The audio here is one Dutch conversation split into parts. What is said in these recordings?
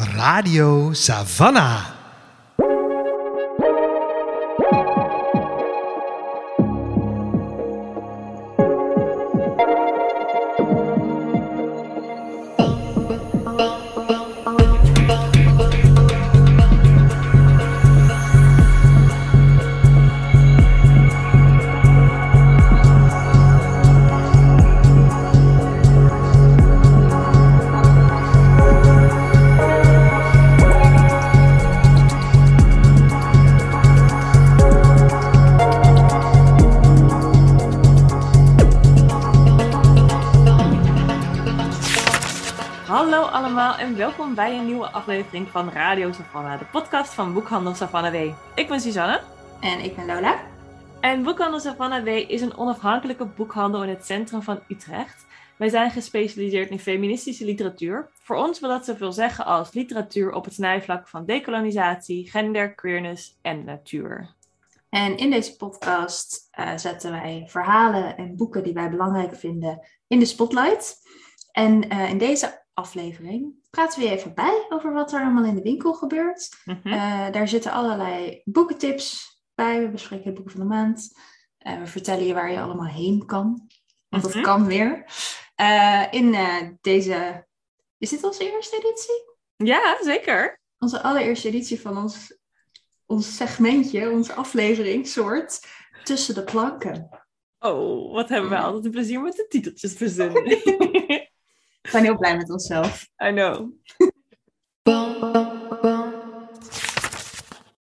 Radio Savannah. Aflevering van Radio Savannah, de podcast van Boekhandel Savannah W. Ik ben Suzanne En ik ben Lola. en Boekhandel Savannah W is een onafhankelijke boekhandel in het centrum van Utrecht. Wij zijn gespecialiseerd in feministische literatuur. Voor ons wil dat zoveel zeggen als literatuur op het snijvlak van decolonisatie, gender, queerness en natuur. En in deze podcast eh, zetten wij verhalen en boeken die wij belangrijk vinden in de spotlight. En eh, in deze aflevering praten we je even bij over wat er allemaal in de winkel gebeurt. Mhm. Eh, daar zitten allerlei boekentips bij. We bespreken de boeken van de maand. Eh, we vertellen je waar je allemaal heen kan. Want dat Mhm. kan weer. Eh, in deze... Is dit onze eerste editie? Ja, zeker. onze allereerste editie van ons, ons segmentje, onze aflevering, soort, tussen de planken. Oh, wat hebben we altijd een plezier met de titeltjes verzinnen. We zijn heel blij met onszelf. I know.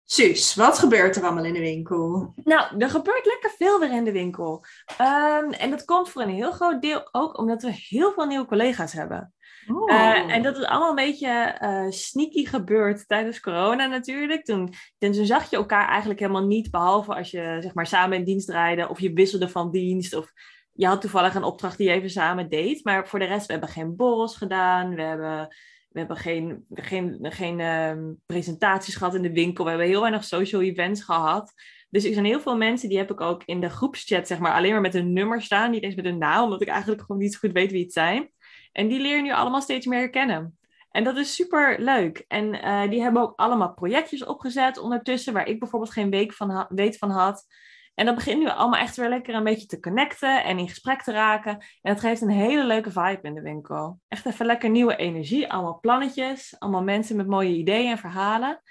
Suus, wat gebeurt er allemaal in de winkel? Nou, er gebeurt lekker veel weer in de winkel. Ehm, en dat komt voor een heel groot deel ook omdat we heel veel nieuwe collega's hebben. Oh. Eh, en dat is allemaal een beetje eh, sneaky gebeurd tijdens corona natuurlijk. Toen, toen zag je elkaar eigenlijk helemaal niet, behalve als je zeg maar samen in dienst draaide of je wisselde van dienst of je had toevallig een opdracht die je even samen deed. Maar voor de rest, we hebben geen borrels gedaan, we hebben, we hebben geen, geen, geen ehm, presentaties gehad in de winkel, we hebben heel weinig social events gehad. Dus er zijn heel veel mensen, die heb ik ook in de groepschat zeg maar alleen maar met hun nummer staan, niet eens met hun naam, omdat ik eigenlijk gewoon niet zo goed weet wie het zijn. En die leer je nu allemaal steeds meer kennen. En dat is super leuk. En eh, die hebben ook allemaal projectjes opgezet ondertussen, waar ik bijvoorbeeld geen week van weet van had. En dat begint nu allemaal echt weer lekker een beetje te connecten en in gesprek te raken. En dat geeft een hele leuke vibe in de winkel. Echt even lekker nieuwe energie, allemaal plannetjes, allemaal mensen met mooie ideeën en verhalen.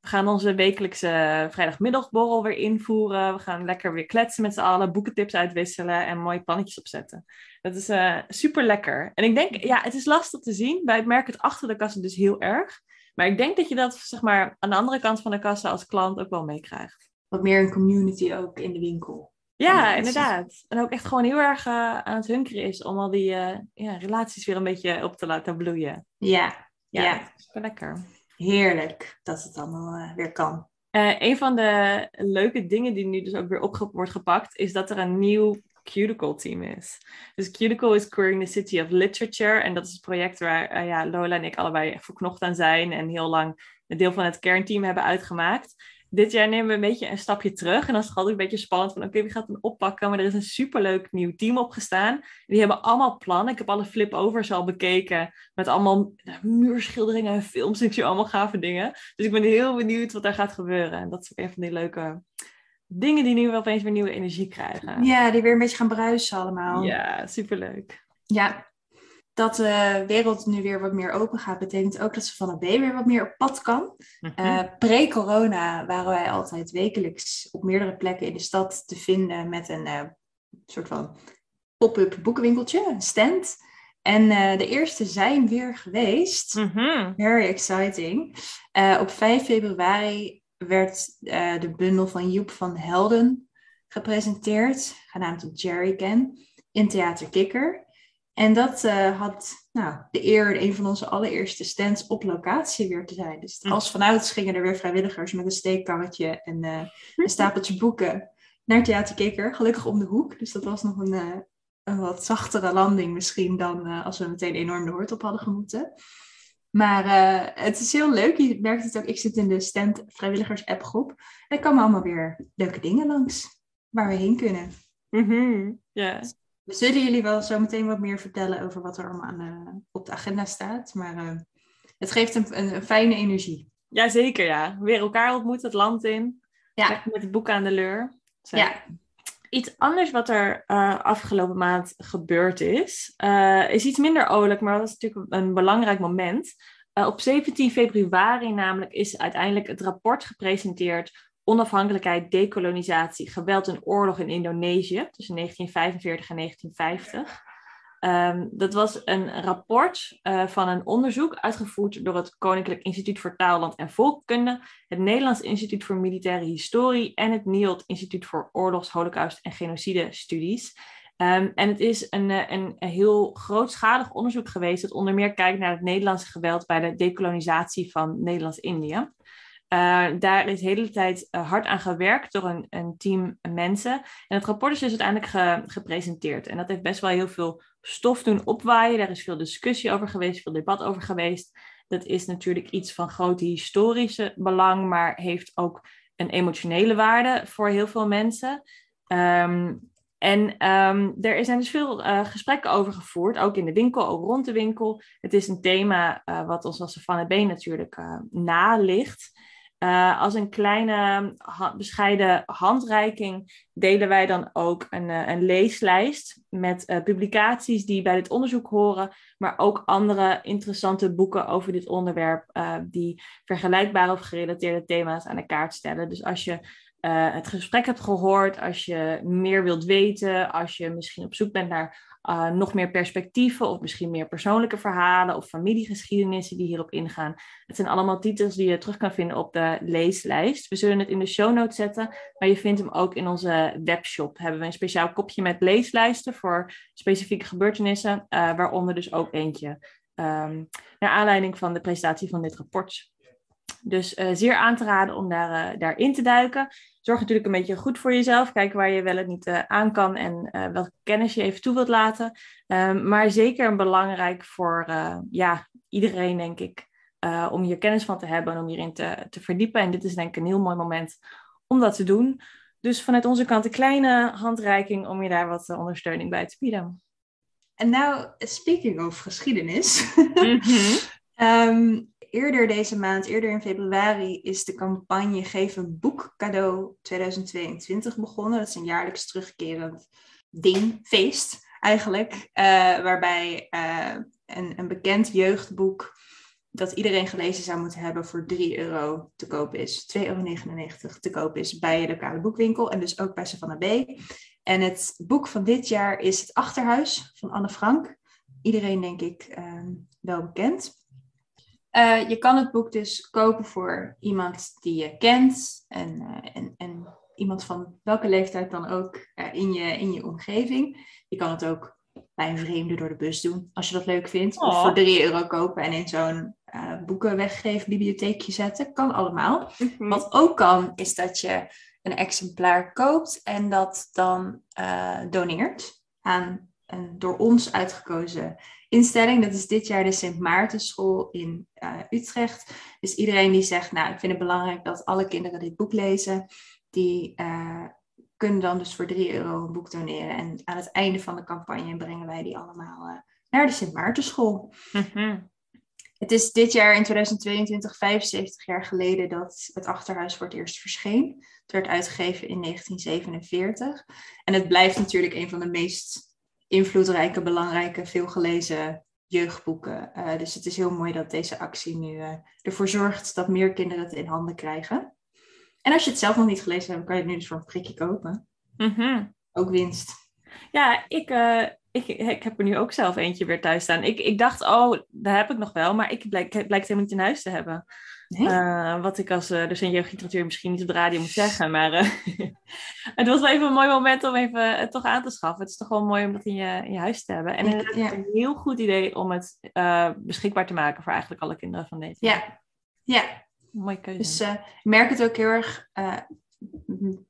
We gaan onze wekelijkse vrijdagmiddagborrel weer invoeren. We gaan lekker weer kletsen met z'n allen, boekentips uitwisselen en mooie plannetjes opzetten. Dat is eh, super lekker. En ik denk, ja, het is lastig te zien. Wij merken het achter de kassa dus heel erg. Maar ik denk dat je dat, zeg maar, aan de andere kant van de kassa als klant ook wel meekrijgt. Wat meer een community ook in de winkel. Ja, inderdaad. En ook echt gewoon heel erg eh, aan het hunkeren is om al die eh, ja, relaties weer een beetje op te laten bloeien. Ja, Ja, lekker. heerlijk dat het allemaal eh, weer kan. Een van de leuke dingen die nu dus ook weer op wordt gepakt, is dat er een nieuw Cuticle team is. Dus Cuticle is Queering the City of Literature. En dat is het project waar ja, Lola en ik allebei echt verknocht aan zijn. En heel lang een deel van het kernteam hebben uitgemaakt. Dit jaar nemen we een beetje een stapje terug. En dan is het altijd een beetje spannend van oké, wie gaat hem oppakken? Maar er is een superleuk nieuw team opgestaan. Die hebben allemaal plannen. Ik heb alle flip-overs al bekeken. Met allemaal muurschilderingen en films. Ik zie allemaal gave dingen. Dus ik ben heel benieuwd wat daar gaat gebeuren. En dat is ook een van die leuke dingen die nu wel opeens weer nieuwe energie krijgen. Ja, die weer een beetje gaan bruisen allemaal. Ja, superleuk. Ja, dat de wereld nu weer wat meer open gaat, betekent ook dat ze van het B weer wat meer op pad kan. Mhm. Eh, Pre-corona waren wij altijd wekelijks op meerdere plekken in de stad te vinden met een eh, soort van pop-up boekenwinkeltje, een stand. En eh, de eerste zijn weer geweest. Mhm. Very exciting. Op 5 februari werd de bundel van Joep van Helden gepresenteerd, genaamd Jerry Can, in Theater Kikker. En dat eh, had nou, de eer een van onze allereerste stands op locatie weer te zijn. Dus Hm. als vanouds gingen er weer vrijwilligers met een steekkarretje en eh, een stapeltje boeken naar Theater Kikker. Gelukkig om de hoek. Dus dat was nog een, eh, een wat zachtere landing misschien dan als we meteen enorm de hoort op hadden gemoeten. Maar het is heel leuk. Je merkt het ook. Ik zit in de stand vrijwilligers appgroep. En er komen allemaal weer leuke dingen langs waar we heen kunnen. Ja. We zullen jullie wel zo meteen wat meer vertellen over wat er allemaal aan, eh, op de agenda staat. Maar eh, het geeft een, een, een fijne energie. Jazeker, ja. Weer elkaar ontmoet, het land in. Ja. Met het boek aan de leur. Zo. Ja. Iets anders wat er eh, afgelopen maand gebeurd is, is iets minder oorlijk, maar dat is natuurlijk een belangrijk moment. Op 17 februari namelijk is uiteindelijk het rapport gepresenteerd Onafhankelijkheid, dekolonisatie, geweld en oorlog in Indonesië tussen 1945 en 1950. Ehm, dat was een rapport eh, van een onderzoek uitgevoerd door het Koninklijk Instituut voor Taalland en Volkkunde, het Nederlands Instituut voor Militaire Historie en het NIOD Instituut voor Oorlogs, Holocaust en Genocide Studies. Ehm, en het is een, eh, een, een heel grootschalig onderzoek geweest dat onder meer kijkt naar het Nederlandse geweld bij de dekolonisatie van Nederlands-Indië. Uh, daar is de hele tijd uh, hard aan gewerkt door een, een, team mensen. En het rapport is dus uiteindelijk ge, gepresenteerd. En dat heeft best wel heel veel stof doen opwaaien. Daar is veel discussie over geweest, veel debat over geweest. Dat is natuurlijk iets van grote historische belang, maar heeft ook een emotionele waarde voor heel veel mensen. Um, en um, er zijn dus veel uh, gesprekken over gevoerd, ook in de winkel, ook rond de winkel. Het is een thema wat ons als Savannah B natuurlijk uh, naligt. Uh, als een kleine bescheiden handreiking delen wij dan ook een, uh, een leeslijst met uh, publicaties die bij dit onderzoek horen, maar ook andere interessante boeken over dit onderwerp die vergelijkbare of gerelateerde thema's aan de kaart stellen. Dus als je het gesprek hebt gehoord, als je meer wilt weten, als je misschien op zoek bent naar uh, nog meer perspectieven of misschien meer persoonlijke verhalen of familiegeschiedenissen die hierop ingaan. Het zijn allemaal titels die je terug kan vinden op de leeslijst. We zullen het in de show notes zetten, maar je vindt hem ook in onze webshop. Hebben we een speciaal kopje met leeslijsten voor specifieke gebeurtenissen, uh, waaronder dus ook eentje um, naar aanleiding van de presentatie van dit rapport. Dus uh, zeer aan te raden om daar, uh, daarin te duiken. Zorg natuurlijk een beetje goed voor jezelf. Kijk waar je wel het niet uh, aan kan en welke kennis je even toe wilt laten. Um, maar zeker belangrijk voor ja, iedereen, denk ik, om hier kennis van te hebben en om hierin te, te verdiepen. En dit is denk ik een heel mooi moment om dat te doen. Dus vanuit onze kant een kleine handreiking om je daar wat ondersteuning bij te bieden. En nou, speaking of geschiedenis. Mm -hmm. um, eerder deze maand, eerder in februari, is de campagne Geef een boek cadeau 2022 begonnen. Dat is een jaarlijks terugkerend ding, feest eigenlijk, uh, waarbij uh, een, een bekend jeugdboek dat iedereen gelezen zou moeten hebben voor 3 euro te koop is. 2,99 euro te koop is bij je lokale boekwinkel en dus ook bij Savannah B. En het boek van dit jaar is Het Achterhuis van Anne Frank. Iedereen denk ik uh, wel bekend. Uh, je kan het boek dus kopen voor iemand die je kent en, uh, en, en iemand van welke leeftijd dan ook uh, in, je, in je omgeving. Je kan het ook bij een vreemde door de bus doen, als je dat leuk vindt. Oh. Of voor 3 euro kopen en in zo'n boekenweggeefbibliotheekje zetten. Kan allemaal. Mm -hmm. Wat ook kan, is dat je een exemplaar koopt en dat dan doneert aan een door ons uitgekozen instelling. Dat is dit jaar de Sint Maartenschool in uh, Utrecht. Dus iedereen die zegt, nou, ik vind het belangrijk dat alle kinderen dit boek lezen, die uh, kunnen dan dus voor 3 euro een boek doneren. En aan het einde van de campagne brengen wij die allemaal naar de Sint Maartenschool. Mm-hmm. Het is dit jaar in 2022 75 jaar geleden dat het Achterhuis voor het eerst verscheen. Het werd uitgegeven in 1947. En het blijft natuurlijk een van de meest invloedrijke, belangrijke, veelgelezen jeugdboeken. Uh, dus het is heel mooi dat deze actie nu uh, ervoor zorgt dat meer kinderen het in handen krijgen. En als je het zelf nog niet gelezen hebt, kan je het nu dus voor een prikje kopen. Mm -hmm. Ook winst. Ja, ik, uh, ik, ik heb er nu ook zelf eentje weer thuis staan. Ik, ik dacht, oh, daar heb ik nog wel, maar ik blijk, blijkt helemaal niet in huis te hebben. Nee? Uh, wat ik als uh, docent jeugdliteratuur misschien niet op de radio moet zeggen, maar uh, het was wel even een mooi moment om even het toch aan te schaffen. Het is toch wel mooi om dat in je, in je huis te hebben. En het is ja. een heel goed idee om het beschikbaar te maken voor eigenlijk alle kinderen van deze. Ja, ja. Mooie keuze. Dus ik merk het ook heel erg,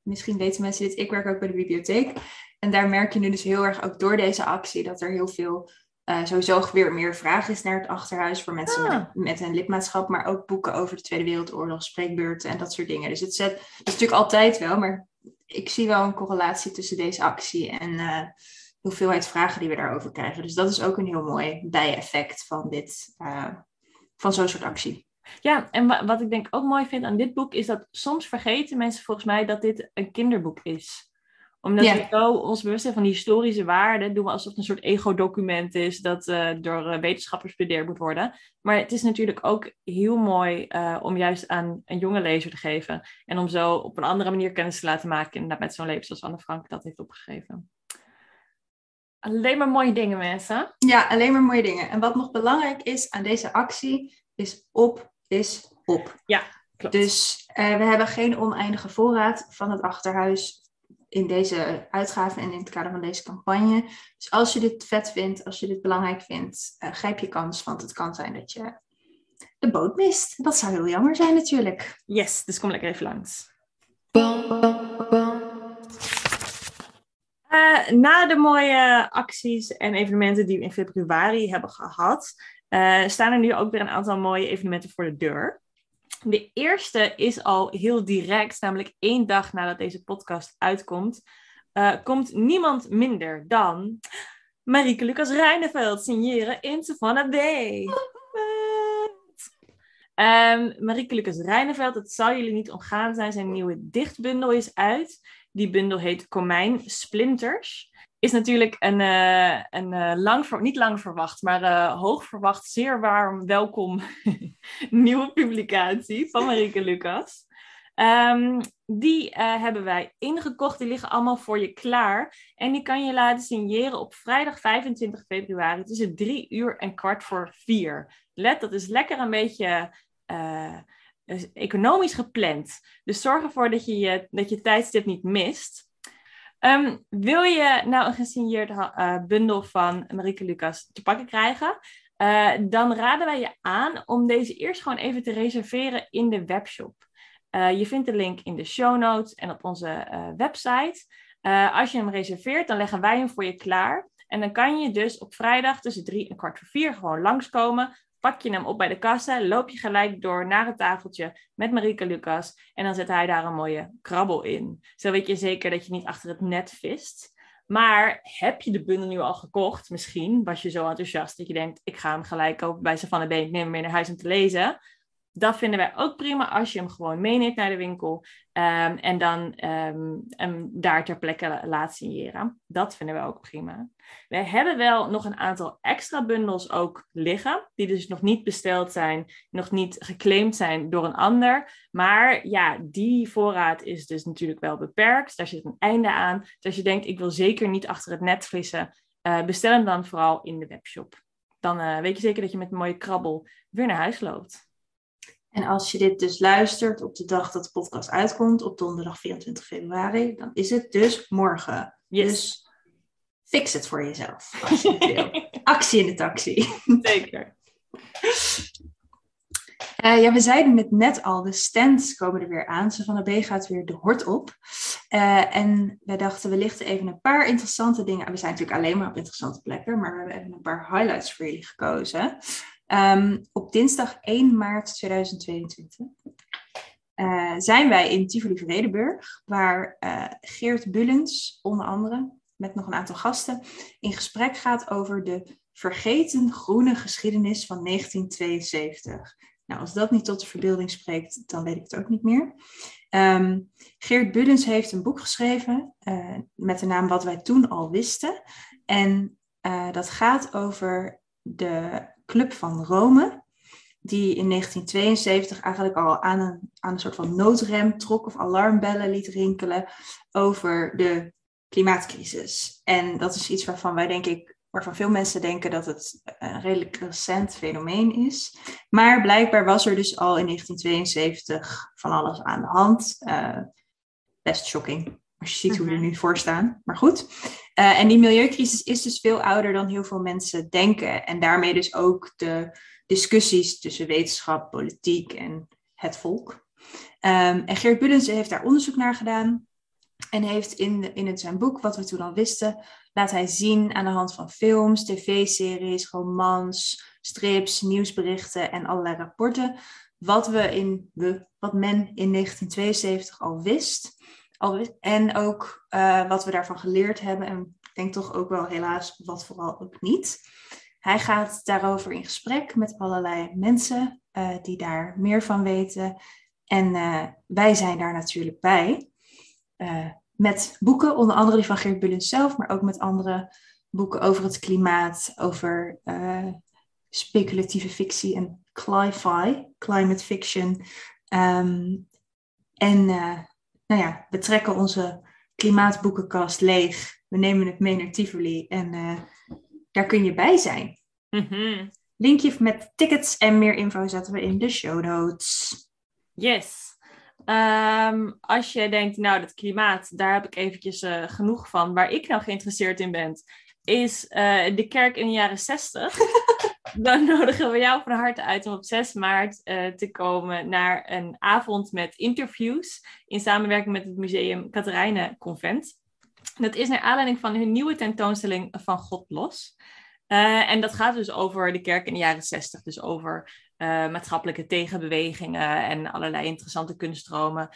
misschien weten mensen dit, ik werk ook bij de bibliotheek. En daar merk je nu dus heel erg ook door deze actie dat er heel veel uh, sowieso weer meer vraag is naar het achterhuis voor mensen ah. met, met, een lidmaatschap, maar ook boeken over de Tweede Wereldoorlog, spreekbeurten en dat soort dingen. Dus het zet, dat is natuurlijk altijd wel, maar ik zie wel een correlatie tussen deze actie en uh, de hoeveelheid vragen die we daarover krijgen. Dus dat is ook een heel mooi bijeffect van dit, uh, van zo'n soort actie. Ja, en wa- wat ik denk ook mooi vind aan dit boek is dat soms vergeten mensen volgens mij dat dit een kinderboek is. Omdat Ja. we zo ons bewust zijn van die historische waarden, doen we alsof het een soort ego-document is dat eh, door eh, wetenschappers bestudeerd moet worden. Maar het is natuurlijk ook heel mooi eh, om juist aan een jonge lezer te geven. En om zo op een andere manier kennis te laten maken, inderdaad met zo'n leven zoals Anne Frank dat heeft opgegeven. Alleen maar mooie dingen, mensen. Ja, alleen maar mooie dingen. En wat nog belangrijk is aan deze actie, is op is op. Klopt. Dus we hebben geen oneindige voorraad van het achterhuis in deze uitgave en in het kader van deze campagne. Dus als je dit vet vindt, als je dit belangrijk vindt, eh, grijp je kans, want het kan zijn dat je de boot mist. Dat zou heel jammer zijn natuurlijk. Yes, dus kom lekker even langs. Eh, na de mooie acties en evenementen die we in februari hebben gehad, eh, staan er nu ook weer een aantal mooie evenementen voor de deur. De eerste is al heel direct, namelijk één dag nadat deze podcast uitkomt, eh, komt niemand minder dan Marieke Lucas Reineveld signeren in Savannah Bay. Ehm Marieke Lucas Reineveld, het zal jullie niet ontgaan zijn, zijn nieuwe dichtbundel is uit. Die bundel heet Komijn Splinters. Is natuurlijk een, eh, een eh, lang, niet lang verwacht, maar eh, hoog verwacht, zeer warm welkom nieuwe publicatie van Marieke Lucas. Ehm, die hebben wij ingekocht. Die liggen allemaal voor je klaar. En die kan je laten signeren op vrijdag 25 februari tussen drie uur en kwart voor vier. Let, dat is lekker een beetje is economisch gepland. Dus zorg ervoor dat je je, dat je tijdstip niet mist. Ehm, wil je nou een gesigneerde ha- eh, bundel van Marieke Lucas te pakken krijgen? Eh, dan raden wij je aan om deze eerst gewoon even te reserveren in de webshop. Eh, je vindt de link in de show notes en op onze website. Als je hem reserveert, dan leggen wij hem voor je klaar. En dan kan je dus op vrijdag tussen drie en kwart voor vier gewoon langskomen. Pak je hem op bij de kassa, loop je gelijk door naar het tafeltje met Marieke Lucas. En dan zet hij daar een mooie krabbel in. Zo weet je zeker dat je niet achter het net vist. Maar heb je de bundel nu al gekocht? Misschien was je zo enthousiast dat je denkt: ik ga hem gelijk kopen bij Savannah Been, neem hem mee naar huis om te lezen. Dat vinden wij ook prima als je hem gewoon meeneemt naar de winkel ehm, en dan ehm, hem daar ter plekke la- laat signeren. Dat vinden we ook prima. We hebben wel nog een aantal extra bundels ook liggen, die dus nog niet besteld zijn, nog niet geclaimd zijn door een ander. Maar ja, die voorraad is dus natuurlijk wel beperkt. Daar zit een einde aan. Dus als je denkt, ik wil zeker niet achter het net vissen, eh, bestel hem dan vooral in de webshop. Dan eh, weet je zeker dat je met een mooie krabbel weer naar huis loopt. En als je dit dus luistert op de dag dat de podcast uitkomt, op donderdag 24 februari, dan is het dus morgen. Yes, Dus fix het voor jezelf als je het wil. Actie in de taxi. zeker. Eh, ja, we zeiden het net al, de stands komen er weer aan. Savannah B gaat weer de hort op. Eh, en wij dachten, we lichten even een paar interessante dingen. We zijn natuurlijk alleen maar op interessante plekken, maar we hebben even een paar highlights voor jullie gekozen. Ehm, op dinsdag 1 maart 2022 eh, zijn wij in Tivoli Vredenburg, waar eh, Geert Bullens, onder andere, met nog een aantal gasten, in gesprek gaat over de vergeten groene geschiedenis van 1972. Nou, als dat niet tot de verbeelding spreekt, dan weet ik het ook niet meer. Ehm, Geert Buddens heeft een boek geschreven eh, met de naam Wat wij toen al wisten. En dat gaat over de Club van Rome, die in 1972 eigenlijk al aan een, aan een soort van noodrem trok of alarmbellen liet rinkelen over de klimaatcrisis. En dat is iets waarvan wij denk ik waarvan veel mensen denken dat het een redelijk recent fenomeen is. Maar blijkbaar was er dus al in 1972 van alles aan de hand. Uh, best shocking, als je ziet hoe we er nu voor staan. Maar goed. Uh, en die milieucrisis is dus veel ouder dan heel veel mensen denken. En daarmee dus ook de discussies tussen wetenschap, politiek en het volk. Um, en Geert Bullens heeft daar onderzoek naar gedaan. En heeft in, in het zijn boek, wat we toen al wisten, laat hij zien aan de hand van films, tv-series, romans, strips, nieuwsberichten en allerlei rapporten, wat, we in, wat men in 1972 al wist. En ook uh, wat we daarvan geleerd hebben. En ik denk toch ook wel helaas wat vooral ook niet. Hij gaat daarover in gesprek met allerlei mensen uh, die daar meer van weten. En uh, wij zijn daar natuurlijk bij. Met boeken, onder andere die van Geert Bullens zelf, maar ook met andere boeken over het klimaat, over speculatieve fictie en cli-fi, climate fiction. Um, en nou ja, we trekken onze klimaatboekenkast leeg. We nemen het mee naar Tivoli en daar kun je bij zijn. Mm Linkje met tickets en meer info zetten we in de show notes. Yes. Um, als je denkt, nou, dat klimaat, daar heb ik eventjes uh, genoeg van. Waar ik nou geïnteresseerd in ben, is uh, de kerk in de jaren 60. Dan nodigen we jou van harte uit om op 6 maart uh, te komen naar een avond met interviews in samenwerking met het museum Katerijnen Convent. Dat is naar aanleiding van hun nieuwe tentoonstelling van God los. Uh, en dat gaat dus over de kerk in de jaren 60, dus over maatschappelijke tegenbewegingen en allerlei interessante kunststromen.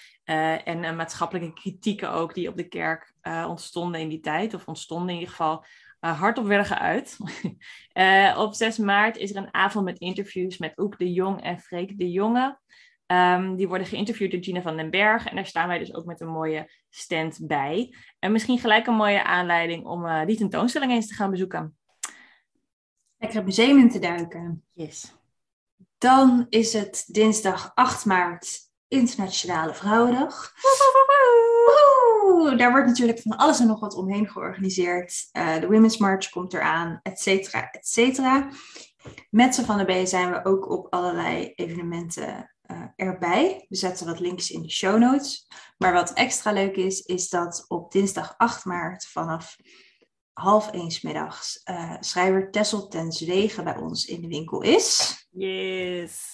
En maatschappelijke kritieken ook die op de kerk ontstonden in die tijd, of ontstonden in ieder geval hardop werden geuit. op 6 maart is er een avond met interviews met Oek de Jong en Freek de Jonge. Um, die worden geïnterviewd door Gina van den Berg. En daar staan wij dus ook met een mooie stand bij. En misschien gelijk een mooie aanleiding om die tentoonstelling eens te gaan bezoeken lekker het museum in te duiken. Yes. Dan is het dinsdag 8 maart Internationale Vrouwendag. Woehoe! Daar wordt natuurlijk van alles en nog wat omheen georganiseerd. Uh, de Women's March komt eraan, et cetera, et cetera. Met z'n van de B zijn we ook op allerlei evenementen uh, erbij. We zetten wat links in de show notes. Maar wat extra leuk is, is dat op dinsdag 8 maart vanaf half eens middags uh, schrijver Tessel ten Zwegen bij ons in de winkel is. Yes.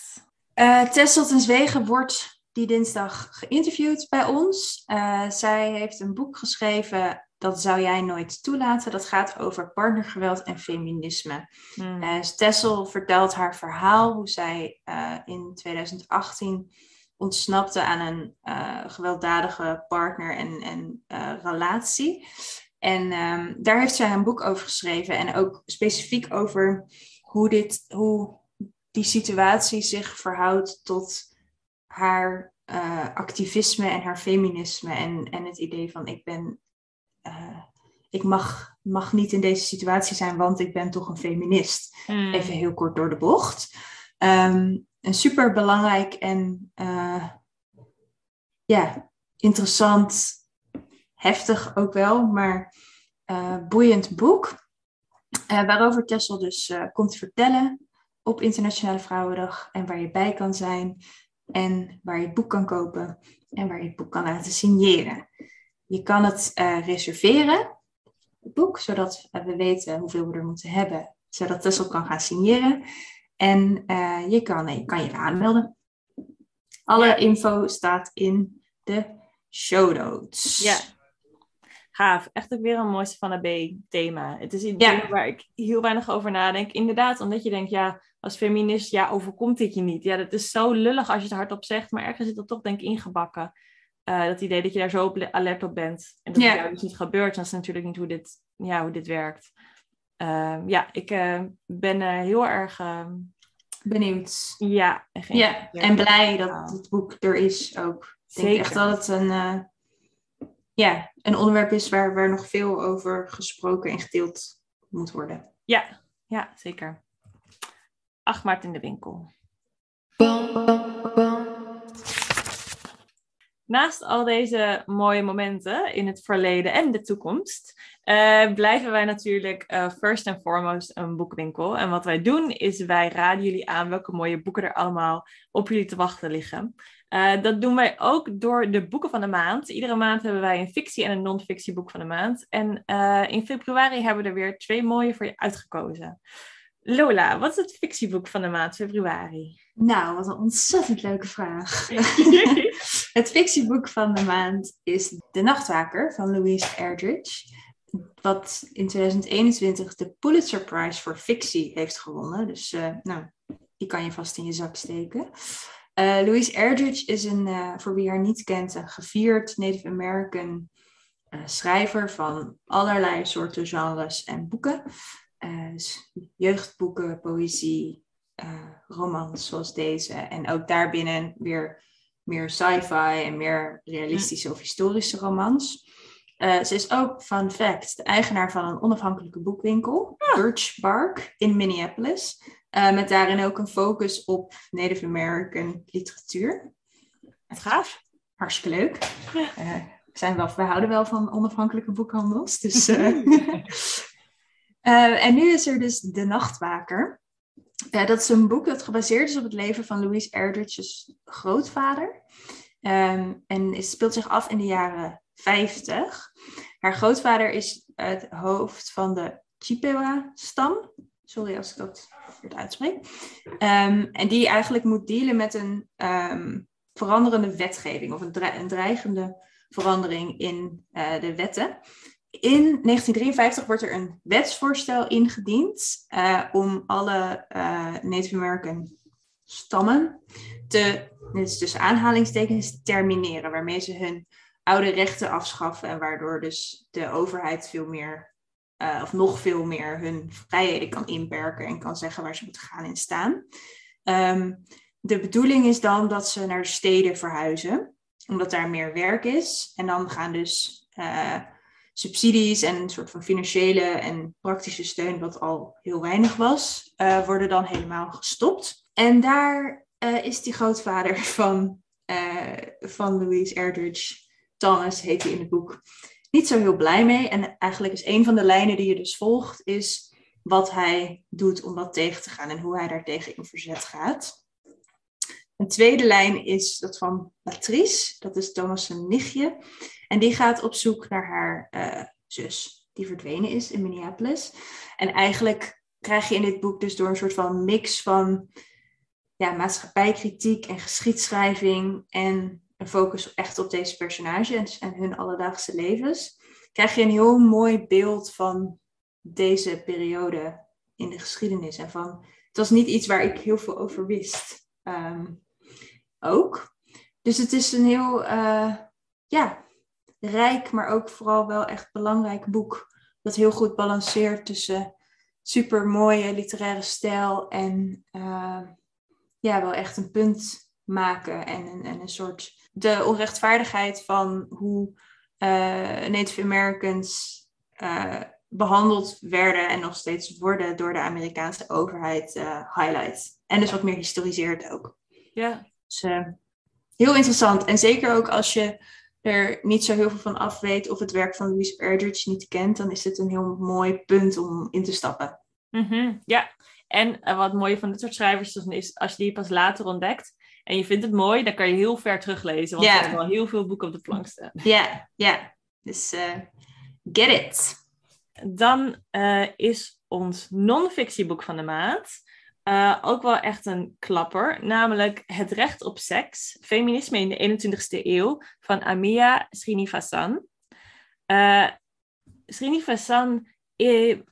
Uh, Tessel ten Zwegen wordt die dinsdag geïnterviewd bij ons. Uh, zij heeft een boek geschreven, Dat zou jij nooit toelaten. Dat gaat over partnergeweld en feminisme. Uh, Tessel vertelt haar verhaal, hoe zij in 2018 ontsnapte aan een gewelddadige partner en, en relatie. En um, daar heeft zij een boek over geschreven. En ook specifiek over hoe, dit, hoe die situatie zich verhoudt tot haar uh, activisme en haar feminisme. En, en het idee van ik ben. Uh, ik mag, mag niet in deze situatie zijn, want ik ben toch een feminist. Mm. Even heel kort door de bocht. Um, een super belangrijk en uh, ja, interessant heftig ook wel, maar boeiend boek. Waarover Tessel dus komt vertellen op Internationale Vrouwendag en waar je bij kan zijn en waar je het boek kan kopen en waar je het boek kan laten signeren. Je kan het reserveren, het boek, zodat we weten hoeveel we er moeten hebben, zodat Tessel kan gaan signeren. En je kan, je kan je aanmelden. Alle info staat in de show notes. Ja, gaaf. Echt ook weer een mooiste van een B-thema. Het is iets ja. waar ik heel weinig over nadenk. Inderdaad, omdat je denkt, ja, als feminist, ja, overkomt dit je niet. Ja, dat is zo lullig als je het hardop zegt, maar ergens zit dat toch denk ik ingebakken. Uh, dat idee dat je daar zo op alert op bent. En dat het jou dus niet gebeurt, dat is natuurlijk niet hoe dit, ja, hoe dit werkt. Uh, ja, ik uh, ben heel erg... Ehm, Benieuwd. Ja, en, ja, en blij dat het boek er is ook. Ik denk echt dat het een ja, een onderwerp is waar, waar nog veel over gesproken en gedeeld moet worden. Ja, ja zeker. 8 maart in de winkel. Naast al deze mooie momenten in het verleden en de toekomst, uh, blijven wij natuurlijk uh, first and foremost een boekwinkel. En wat wij doen, is wij raden jullie aan welke mooie boeken er allemaal op jullie te wachten liggen. Uh, dat doen wij ook door de boeken van de maand. Iedere maand hebben wij een fictie- en een non-fictieboek van de maand. En in februari hebben we er weer twee mooie voor je uitgekozen. Lola, wat is het fictieboek van de maand februari? Nou, wat een ontzettend leuke vraag. het fictieboek van de maand is De Nachtwaker van Louise Erdrich. Wat in 2021 de Pulitzer Prize voor fictie heeft gewonnen. Dus uh, nou, die kan je vast in je zak steken. Uh, Louise Erdrich is een, uh, voor wie haar niet kent, een gevierd Native American schrijver van allerlei soorten genres en boeken. Dus jeugdboeken, poëzie, uh, romans zoals deze. En ook daarbinnen weer meer sci-fi en meer realistische of historische romans. Uh, ze is ook, fun fact, de eigenaar van een onafhankelijke boekwinkel, Birch Bark, in Minneapolis. Uh, met daarin ook een focus op Native American literatuur. Het gaaf. Hartstikke leuk. Ja. zijn wel, we houden wel van onafhankelijke boekhandels. Dus, en nu is er dus De Nachtwaker. Ja, dat is een boek dat gebaseerd is op het leven van Louise Erdrich's grootvader. Um, en het speelt zich af in de jaren 50. Haar grootvader is het hoofd van de Chippewa-stam. Sorry als ik dat verkeerd uitspreek. Um, en die eigenlijk moet dealen met een um, veranderende wetgeving of een, dreigende verandering in uh, de wetten. In 1953 wordt er een wetsvoorstel ingediend uh, om alle uh, Native American stammen te, dit is dus aanhalingstekens, termineren, waarmee ze hun oude rechten afschaffen en waardoor dus de overheid veel meer, uh, of nog veel meer, hun vrijheden kan inperken en kan zeggen waar ze moeten gaan en staan. Um, de bedoeling is dan dat ze naar de steden verhuizen, omdat daar meer werk is. En dan gaan dus subsidies en een soort van financiële en praktische steun, wat al heel weinig was, uh, worden dan helemaal gestopt. En daar uh, is die grootvader van, uh, van Louise Erdrich, Thomas heet hij in het boek, niet zo heel blij mee. En eigenlijk is een van de lijnen die je dus volgt, is wat hij doet om dat tegen te gaan en hoe hij daartegen in verzet gaat. Een tweede lijn is dat van Patrice, dat is Thomas' nichtje. En die gaat op zoek naar haar uh, zus, die verdwenen is in Minneapolis. En eigenlijk krijg je in dit boek dus door een soort van mix van ja, maatschappijkritiek en geschiedschrijving en een focus echt op deze personages en hun alledaagse levens, krijg je een heel mooi beeld van deze periode in de geschiedenis. En van, het was niet iets waar ik heel veel over wist. Um, ook. Dus het is een heel, uh, ja, rijk, maar ook vooral wel echt belangrijk boek. Dat heel goed balanceert tussen super mooie literaire stijl en uh, ja, wel echt een punt maken en, en, en een soort de onrechtvaardigheid van hoe uh, Native Americans uh, behandeld werden en nog steeds worden door de Amerikaanse overheid highlight. En dus wat meer historiseert ook. Ja. Dus heel interessant. En zeker ook als je er niet zo heel veel van af weet of het werk van Louise Erdrich niet kent, dan is dit een heel mooi punt om in te stappen. Mm -hmm. Ja, en uh, wat mooi van dit soort schrijvers is, als je die pas later ontdekt en je vindt het mooi, dan kan je heel ver teruglezen. Want yeah. er zijn al heel veel boeken op de plank staan. Ja, yeah, ja. Yeah. Dus uh, get it. Dan uh, is ons non-fictieboek van de maand ook wel echt een klapper. Namelijk Het recht op seks, feminisme in de 21ste eeuw van Amia Srinivasan. Srinivasan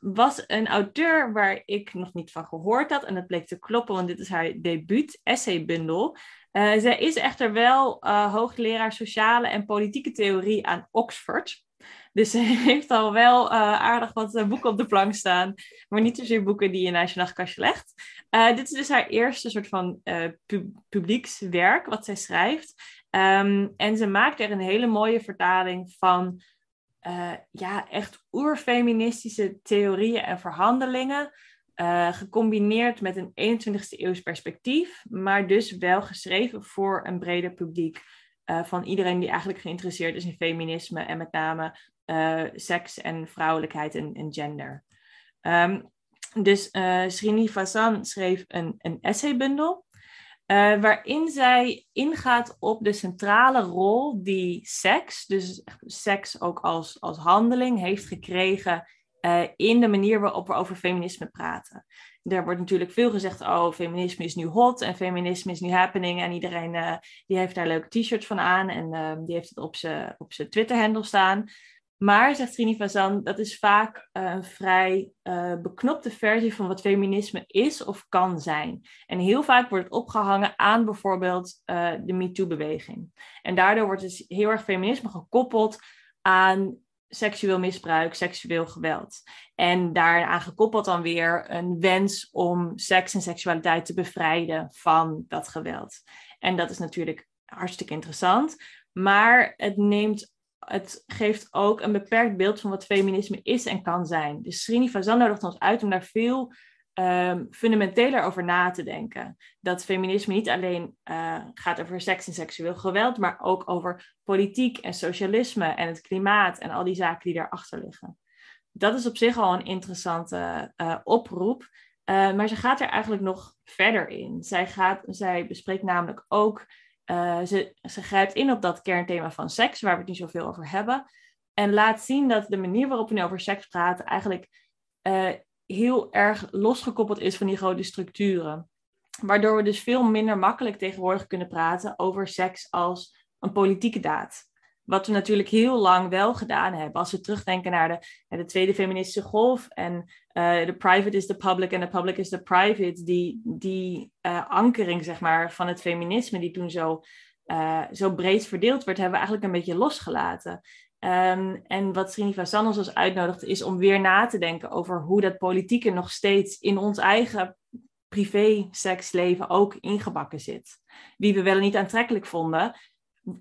was een auteur waar ik nog niet van gehoord had. En dat bleek te kloppen, want dit is haar debuut essaybundel. Uh, zij is echter wel uh, hoogleraar sociale en politieke theorie aan Oxford. Dus ze heeft al wel uh, aardig wat boeken op de plank staan. Maar niet zozeer boeken die je naast je nachtkastje legt. Dit is dus haar eerste soort van pu publiekswerk wat zij schrijft. Um, en ze maakt er een hele mooie vertaling van uh, ja, echt oerfeministische theorieën en verhandelingen. Uh, gecombineerd met een 21ste eeuws perspectief, maar dus wel geschreven voor een breder publiek. Uh, van iedereen die eigenlijk geïnteresseerd is in feminisme en met name seks en vrouwelijkheid en, en gender. Um, dus Srini Fasan schreef een, een essaybundel uh, waarin zij ingaat op de centrale rol die seks, dus seks ook als, als handeling, heeft gekregen uh, in de manier waarop we over feminisme praten. Er wordt natuurlijk veel gezegd, oh, feminisme is nu hot en feminisme is nu happening en iedereen uh, die heeft daar leuke t-shirts van aan en die heeft het op zijn op Twitter-handle staan. Maar, zegt Trini Vazan, dat is vaak uh, een vrij uh, beknopte versie van wat feminisme is of kan zijn. En heel vaak wordt het opgehangen aan bijvoorbeeld uh, de MeToo-beweging. En daardoor wordt dus heel erg feminisme gekoppeld aan seksueel misbruik, seksueel geweld. En daaraan gekoppeld dan weer een wens om seks en seksualiteit te bevrijden van dat geweld. En dat is natuurlijk hartstikke interessant. Maar het neemt het geeft ook een beperkt beeld van wat feminisme is en kan zijn. Dus Srini Fazan nodigt ons uit om daar veel um, fundamenteler over na te denken. Dat feminisme niet alleen uh, gaat over seks en seksueel geweld, maar ook over politiek en socialisme en het klimaat en al die zaken die daarachter liggen. Dat is op zich al een interessante uh, oproep. Uh, maar ze gaat er eigenlijk nog verder in. Zij, gaat, zij bespreekt namelijk ook uh, ze, grijpt in op dat kernthema van seks, waar we het niet zoveel over hebben. En laat zien dat de manier waarop we nu over seks praten eigenlijk uh, heel erg losgekoppeld is van die grote structuren. Waardoor we dus veel minder makkelijk tegenwoordig kunnen praten over seks als een politieke daad. Wat we natuurlijk heel lang wel gedaan hebben. Als we terugdenken naar de, de tweede feministische golf en uh, de private is the public en de public is the private. Die, die uh, ankering zeg maar, van het feminisme die toen zo, uh, zo breed verdeeld werd, hebben we eigenlijk een beetje losgelaten. Um, en wat Srinivas ons als uitnodigt is om weer na te denken over hoe dat politieke nog steeds in ons eigen privé seksleven ook ingebakken zit. Wie we wel niet aantrekkelijk vonden,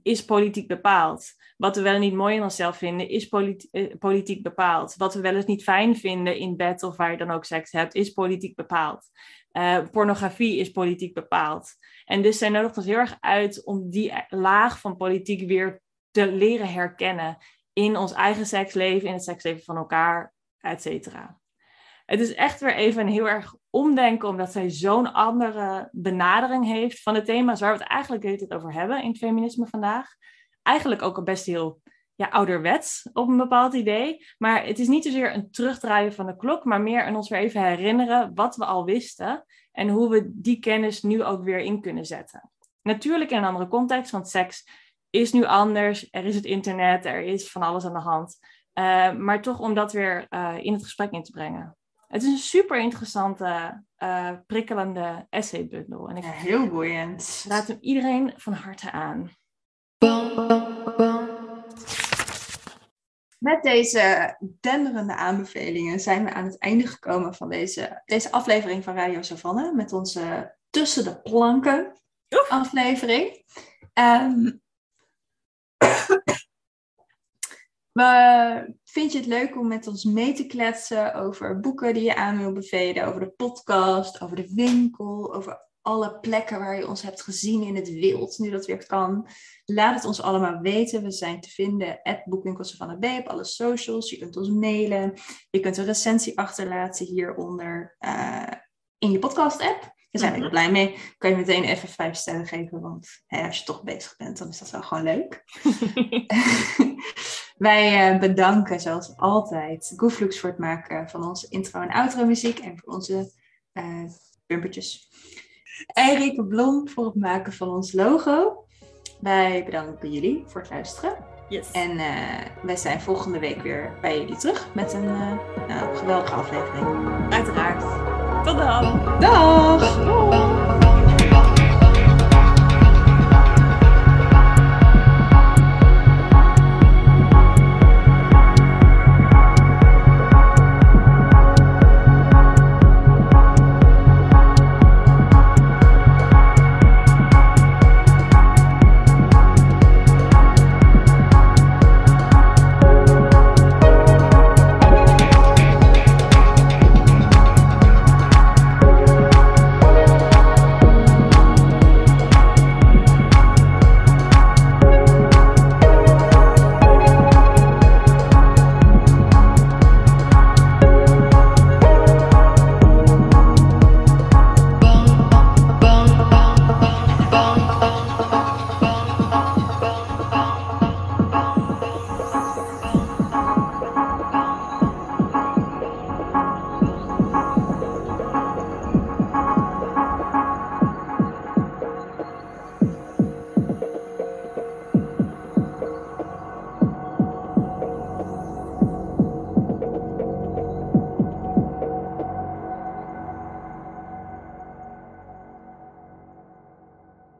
is politiek bepaald. Wat we wel niet mooi in onszelf vinden, is eh, politiek bepaald. Wat we wel eens niet fijn vinden in bed of waar je dan ook seks hebt, is politiek bepaald. Uh, pornografie is politiek bepaald. En dus zij nodigt ons heel erg uit om die laag van politiek weer te leren herkennen in ons eigen seksleven, in het seksleven van elkaar, et cetera. Het is echt weer even een heel erg omdenken, omdat zij zo'n andere benadering heeft van de thema's waar we het eigenlijk tijd over hebben in het feminisme vandaag. Eigenlijk ook al best heel ja, ouderwets op een bepaald idee. Maar het is niet zozeer een terugdraaien van de klok, maar meer een ons weer even herinneren wat we al wisten en hoe we die kennis nu ook weer in kunnen zetten. Natuurlijk in een andere context, want seks is nu anders. Er is het internet, er is van alles aan de hand. Uh, maar toch om dat weer uh, in het gesprek in te brengen. Het is een super interessante, uh, prikkelende essaybundel. En ik ja, heel boeiend. raad hem iedereen van harte aan. Met deze denderende aanbevelingen zijn we aan het einde gekomen van deze, deze aflevering van Radio Savanne. Met onze Tussen de Planken Oef. aflevering. Um, Maar vind je het leuk om met ons mee te kletsen over boeken die je aan wil bevelen, over de podcast, over de winkel, over alle plekken waar je ons hebt gezien in het wild, nu dat weer kan? Laat het ons allemaal weten. We zijn te vinden at Boekwinkels van de B op alle socials. Je kunt ons mailen. Je kunt een recensie achterlaten hieronder uh, in je podcast-app. Daar zijn we heel blij mee. Kan je meteen even vijf sterren geven, want hè, als je toch bezig bent, dan is dat wel gewoon leuk. Wij uh, bedanken zoals altijd Gooflux voor het maken van onze intro en outro muziek en voor onze uh, bumpertjes. En Blom voor het maken van ons logo. Wij bedanken jullie voor het luisteren. Yes. En uh, wij zijn volgende week weer bij jullie terug met een nou, geweldige aflevering. Uiteraard. Tot dan. Dag. Dag.